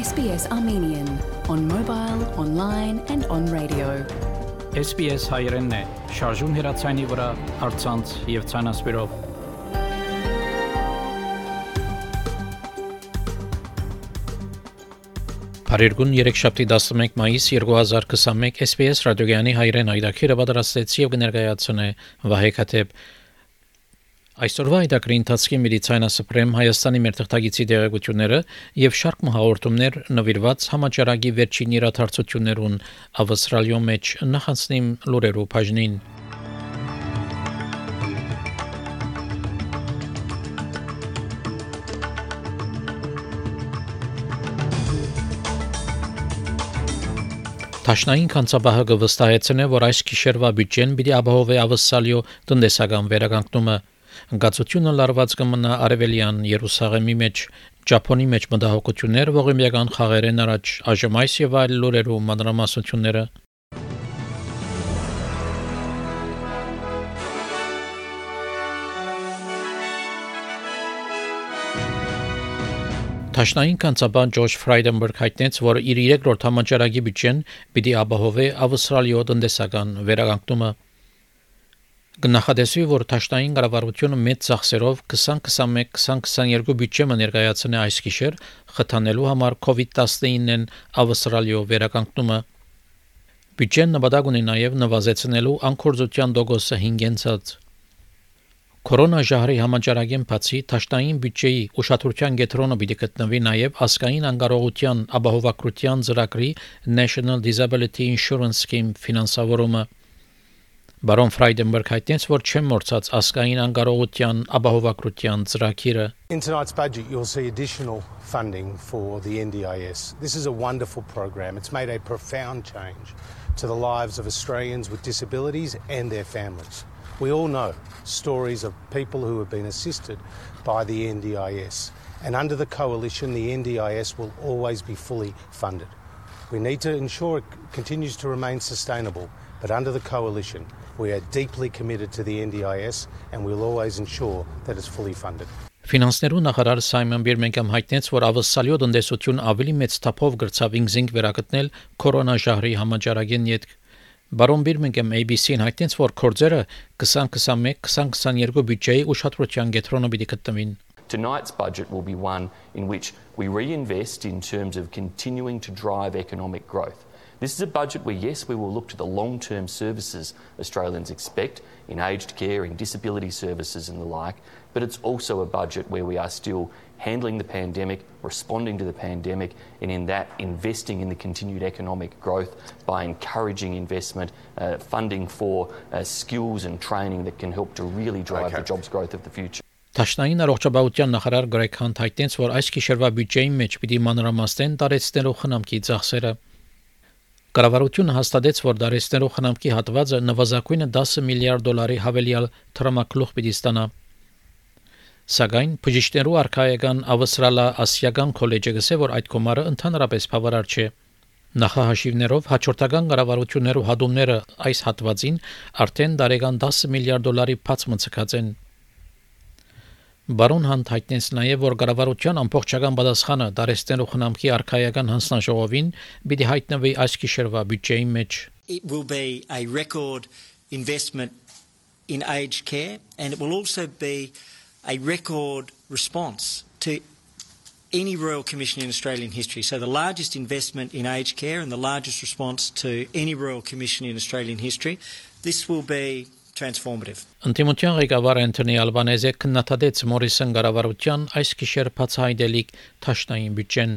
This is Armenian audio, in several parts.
SBS Armenian on mobile, online and on radio. SBS հայերենն է, շարժուն հեռացանի վրա, հարցանց եւ ցանասպիրով։ Փարիգուն 3-շաբթի 11 մայիս 2021 SBS ռադիոգյանի հայրեն այդակիրը պատրաստեց եւ կներկայացնե Վահե Քաթեփ Այսօրվա այդակրի ընթացքի մեդիցինասպրեմ Հայաստանի մեր թղթագիտի դերակցությունները եւ շարք մհաղորդումներ նվիրված համաճարակի վերջին իրադարձություններուն ավստրալիո մեջ նախանցնիմ լուրերու բաժնին Տաշնային կանցաբահը վստահեցնե, որ այս գիշերվա բյուջեն պիտի ապահովի ավսալիո տնտեսական վերականգնումը Ընկացությունը լարված կմնա Արևելյան Երուսաղեմի մեջ, Ճապոնի մեջ մտահոգություններ ողիմյական խաղերեն առաջ, այժմ այս եւ այլ լուրերու մանրամասնությունները Տաշնային կանցաբան Ջորջ Ֆրայդենբերգ հայտնեց, որ իր երրորդ համաճարակի բյուջեն պիտի ապահովի ավստրալիո տնտեսական վերականգնումը Գնահատեսվի, որ Թաշտային կառավարությունը մեծ ծախսերով 2021-2022 բյուջեմը ներկայացնի այս գիշեր խթանելու համար COVID-19-ն ավստրալիո վերականգնումը։ Բյուջեն նպատակ ունի նաև նվազեցնելու անկորձության դոգոսը 5-ից Կորոնաժահրի համաճարակեն բացի Թաշտային բյուջեի ուշադրության կենտրոնը պիտի գտնվի նաև ասկային անկարողության ապահովագրության ծրագրի National Disability Insurance Scheme ֆինանսավորումը։ Բարոն Ֆրայդենբերգ հայտնեց, որ չեմ մորցած ասկային անկարողության ապահովագրության ծրագիրը։ In tonight's budget you'll see additional funding for the NDIS. This is a wonderful program. It's made a profound change to the lives of Australians with disabilities and their families. We all know stories of people who have been assisted by the NDIS. And under the coalition, the NDIS will always be fully funded. We need to ensure it continues to remain sustainable, but under the coalition, We are deeply committed to the NDIS and we'll always ensure that it's fully funded. Ֆինանսներու նախարար Սայմոն Բիրմենգեմ հայտնեց, որ ավսալյո տնտեսություն ավելի մեծ թափով գրծավ ինքզինք վերակտնել կորոնաժահրի համաճարակին յետ Բարոն Բիրմենգեմ ABC-ին հայտնեց, որ կորձերը 2021-2022 բյուջեի ուշադրության կենտրոնը պիտի գտնվին։ Tonight's budget will be one in which we reinvest in terms of continuing to drive economic growth. This is a budget where, yes, we will look to the long term services Australians expect in aged care, in disability services, and the like, but it's also a budget where we are still handling the pandemic, responding to the pandemic, and in that, investing in the continued economic growth by encouraging investment, uh, funding for uh, skills and training that can help to really drive okay. the jobs growth of the future. Տաշնային առողջապահության նախարար Գրեգ Հանտ հայտնեց, որ այս գիշերվա բյուջեի մեջ պիտի մանրամասնեն տարեցներով խնամքի ծախսերը։ Կառավարությունը հաստատեց, որ դարեստերով խնամքի հատվածը նվազագույնը 10 միլիարդ դոլարի հավելյալ տրամակլուղ պիտի ստանա։ Սակայն բժիշկներու արխայական ավստրալա ասիական քոլեջը գսե, որ այդ կոմարը ընդհանրապես բավարար չէ։ Նախահաշիվներով հաջորդական կառավարություններու հադումները այս հատվածին արդեն դարեգան 10 միլիարդ դոլարի բաց մցկած են։ Բարոն Հանտ հայտնեց նաև, որ կառավարության ամբողջական պատասխանը դարեստեն ու խնամքի արխայական հանձնաժողովին պիտի հայտնվի այս գիշերվա բյուջեի մեջ։ It will be a record investment in aged care and it will also be a record response to any Royal Commission in Australian history. So, the largest investment in aged care and the largest response to any Royal Commission in Australian history. This will be transformative. Անտիմության ղեկավար Անթոնի Ալբանեզը քննադատեց Մորիսոն գարավարության այս գիշեր բացահայտելիք ճաշնային բյուջեն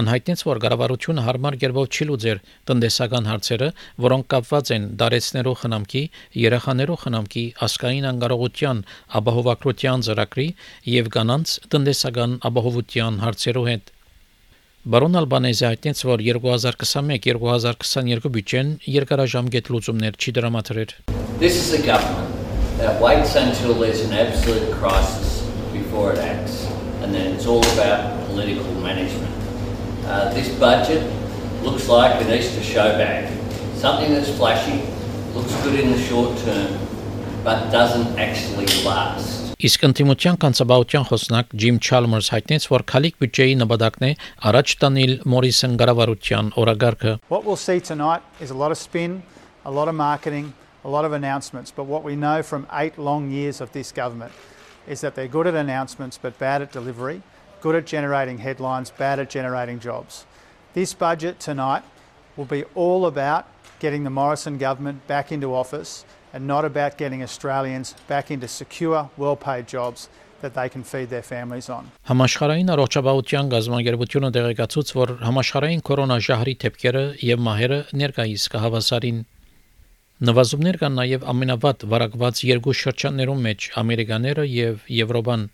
անհայտնեց, որ գարավարությունը հարմար կերպով չի լուծեր տնտեսական հարցերը, որոնք կապված են դարեցներու խնամքի, երեխաներու խնամքի, ասկային անկարողության, ապահովագրության ծրագրի եւ կանանց տնտեսական ապահովության հարցերու հետ։ Բարոն Ալբանեզը հայտնեց, որ 2021-2022 բյուջեն երկարաժամկետ լուծումներ չի դրամատրել։ This is a government that waits until there's an absolute crisis before it acts, and then it's all about political management. Uh, this budget looks like an Easter show bag, something that's flashy, looks good in the short term, but doesn't actually last. Իսկ ընդդիմության կանցաբավության խոսնակ Ջիմ Չալմերս հայտնեց, որ քալիք բյուջեի նպատակն է առաջ տանել Մորիսոն գարավարության օրագարկը։ What we'll see tonight is a lot of spin, a lot of marketing, a lot of announcements. But what we know from eight long years of this government is that they're good at announcements but bad at delivery, good at generating headlines, bad at generating jobs. This budget tonight will be all about getting the Morrison government back into office and not about getting Australians back into secure, well paid jobs that they can feed their families on. Համաշխարհային առողջապահության գազམ་ագերբությունը տեղեկացուց, որ համաշխարհային կորոնաժահրի թեփքերը եւ մահերը ներկայիս կհավասարին Նվազումներ կան նաև ամենավատ վարակված երկու շրջաններում մեջ ամերիկաները եւ Եվրոպան։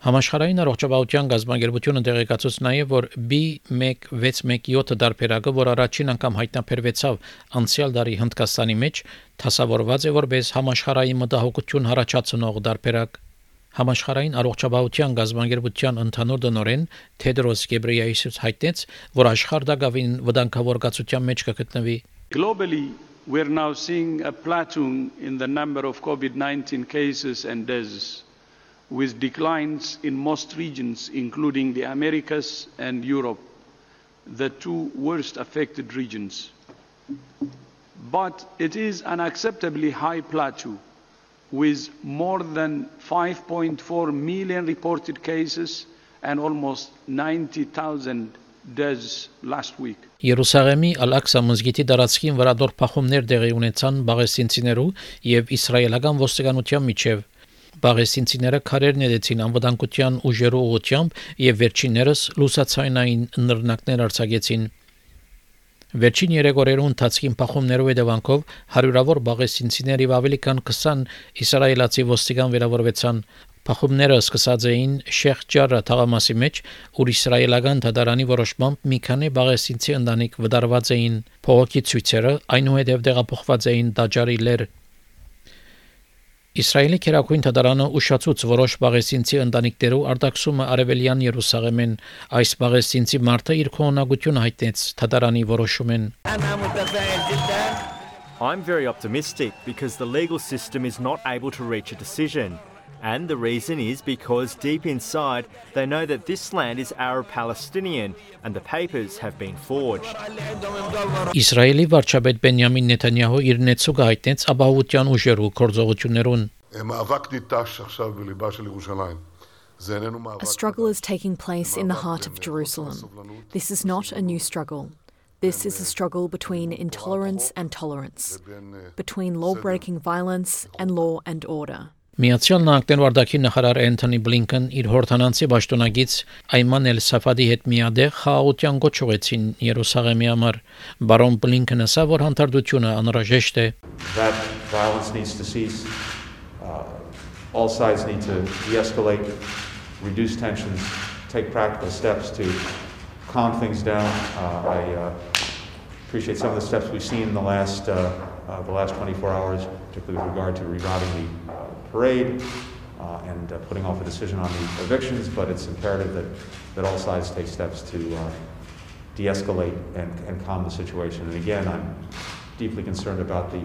Համաշխարհային առողջապահության գազբանգերությունը տեղեկացուց նաև, որ B1617 դարբերակը, որ առաջին անգամ հայտնաբերվեցավ անցյալ դարի Հնդկաստանի մեջ, դասավորված է որպես համաշխարհային մտահոգություն հարաճացնող դարբերակ։ Համաշխարհային առողջապահության գազբանգերության ընդհանուր դնորեն Թեդրոս Գեբրեյեսուս հայտնեց, որ աշխարհդակավին վտանգավորվածության մեջ կգտնվի։ Globally, we're now seeing a plateau in the number of COVID 19 cases and deaths, with declines in most regions, including the Americas and Europe, the two worst affected regions. But it is an acceptably high plateau, with more than 5.4 million reported cases and almost 90,000 deaths last week. Երուսաղեմի Ալ-Aqsa մզգիթի դարածքին վրա դոր փախումներ տեղի ունեցան բաղեսինցիներու եւ իսրայելական ոստիկանության միջև Բաղեսինցիները քարեր ներեցին անվտանգության ուժերու ուղությամբ եւ վերջիններս լուսացայնային նռնակներ արձակեցին։ Վերջին 3 օրերու ընթացքին փախումներով հետևանքով հարյուրավոր բաղեսինցիների ավելի քան 20 իսրայելացի ոստիկան վերավորվեցան, Փախումները սկսած էին Շեխ Ջարրա թաղամասի մեջ, ուր իսրայելական դատարանի որոշմամբ մի քանի բաղեսինցի ընտանիք վդարված էին։ Փողոքի ցույցերը այնուհետև տեղափոխված էին Դաջարի լեր։ Իսրայելի քերակույն դատարանը ուշացուց որոշ բաղեսինցի ընտանիքներու արտաքսումը արևելյան Երուսաղեմեն այս բաղեսինցի մարդը իր քողնակությունը հայտնեց դատարանի որոշումեն I'm very optimistic because the legal system is not able to reach a decision. And the reason is because deep inside they know that this land is Arab Palestinian and the papers have been forged. Իսրայելի վարչապետ Բենյամին Նեթանյահու իր նեցուկը հայտնեց ապահովության ուժերու կորձողություններուն։ A struggle is taking place in the heart of Jerusalem. This is not a new struggle. This is a struggle between intolerance and tolerance, between law breaking violence and law and order. Միացյալ Նահանգներ վարդակի նախարար Էնթոնի Բլինքեն իր հորթանանցի ճշտոնագից Այման էլ Սաֆադի հետ միադեղ խաղաղության գոչ ուղեցին Երուսաղեմի համար։ Բարոն Բլինքենը ասա, որ հանդարտությունը անհրաժեշտ է։ That violence needs to cease. Uh, all sides need to de-escalate, reduce tensions, take practical steps to calm things down. Uh, I uh, appreciate some of the steps we've seen in the last uh, uh, the last 24 hours, particularly with regard to reviving the uh, parade uh, and uh, putting off a decision on the evictions, but it's imperative that, that all sides take steps to uh, de escalate and, and calm the situation. And again, I'm deeply concerned about the,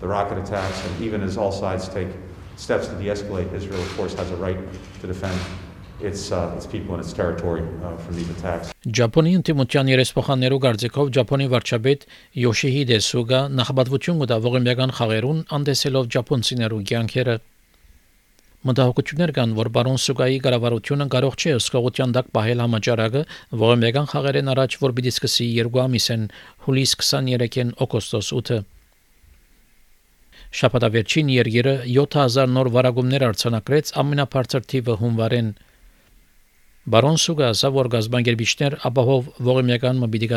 the rocket attacks, and even as all sides take steps to de escalate, Israel, of course, has a right to defend its uh, its people and its territory uh, from these attacks. Ճապոնի ընդդիմության երեսփոխաններու գործիքով Ճապոնի վարչապետ Յոշիհիդե Սուգա նախաբատվություն կտա ողիմյական խաղերուն անդեսելով ճապոնցիներու կյանքերը։ Մտահոգություններ կան, որ բարոն Սուգայի կառավարությունը կարող չէ ուսկողության դակ պահել համաճարակը ողիմյական խաղերեն առաջ, որ պիտի սկսի 2 ամիսեն հուլիս 23-ին օգոստոս 8-ը։ Շաբաթավերջին երկիրը 7000 նոր վարագումներ արցանակրեց ամենաբարձր թիվը հունվարին 2023 Զավոր մոբիդի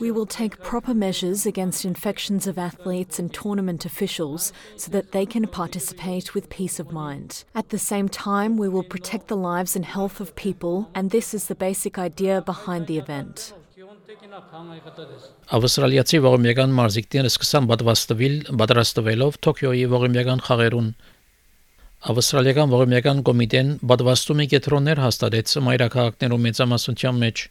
We will take proper measures against infections of athletes and tournament officials so that they can participate with peace of mind. At the same time, we will protect the lives and health of people, and this is the basic idea behind the event. Ավստրալիացի ողիմյական մարզիկները սկսան պատվաստվել, պատրաստվելով Թոկիոյի ողիմյական խաղերուն Ավստրալիական ողմեգան կոմիտեն պատվաստումի կետրոններ հաստատեց մայրաքաղաքներում մեծամասնության մեջ։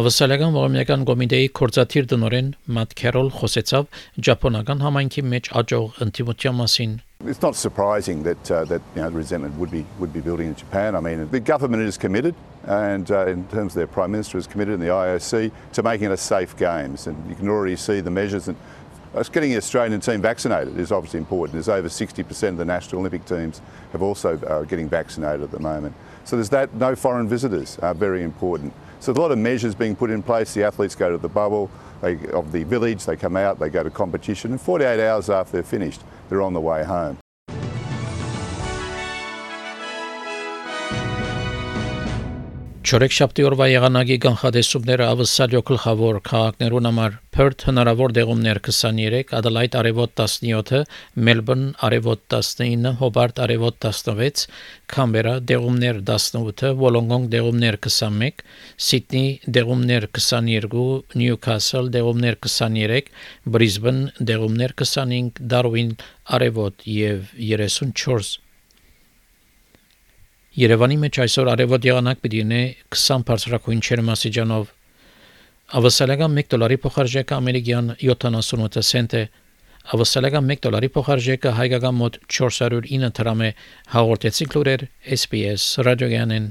Ավսալական ողմյական կոմիտեի կորզաթիր դնորեն Մատ Քերոլ խոսեցավ ճապոնական համայնքի մեջ աճող ընդդիմության մասին It's not surprising that uh, that you know, resentment would be would be building in Japan. I mean, the government is committed, and uh, in terms of their prime minister is committed, and the IOC to making it a safe games. And you can already see the measures. And getting the Australian team vaccinated is obviously important. There's over 60% of the national Olympic teams have also uh, getting vaccinated at the moment. So there's that. No foreign visitors are very important. So a lot of measures being put in place. The athletes go to the bubble they, of the village. They come out. They go to competition, and 48 hours after they're finished they're on the way home. Չորեքշաբթի օրվա եղանակի կանխատեսումները ավսալյո գլխավոր քաղաքներուն համար Perth հնարավոր դեղումներ 23, Adelaide արևոտ 17, Melbourne արևոտ 19, Hobart արևոտ 16, Canberra դեղումներ 18, Wollongong դեղումներ 21, Sydney դեղումներ 22, Newcastle դեղումներ 23, Brisbane դեղումներ 25, Darwin արևոտ եւ 34 Երևանի մեջ այսօր արևոտ եղանակ պիտի ունի 20 բարձրակույն չերմասիջանով Ավասալական 1 դոլարի փոխարժեքը ամերիկյան 78 سنت է Ավասալական 1 դոլարի փոխարժեքը հայկական մոտ 409 դրամ է հաղորդեցի լուրեր SPS ռադիոգյանեն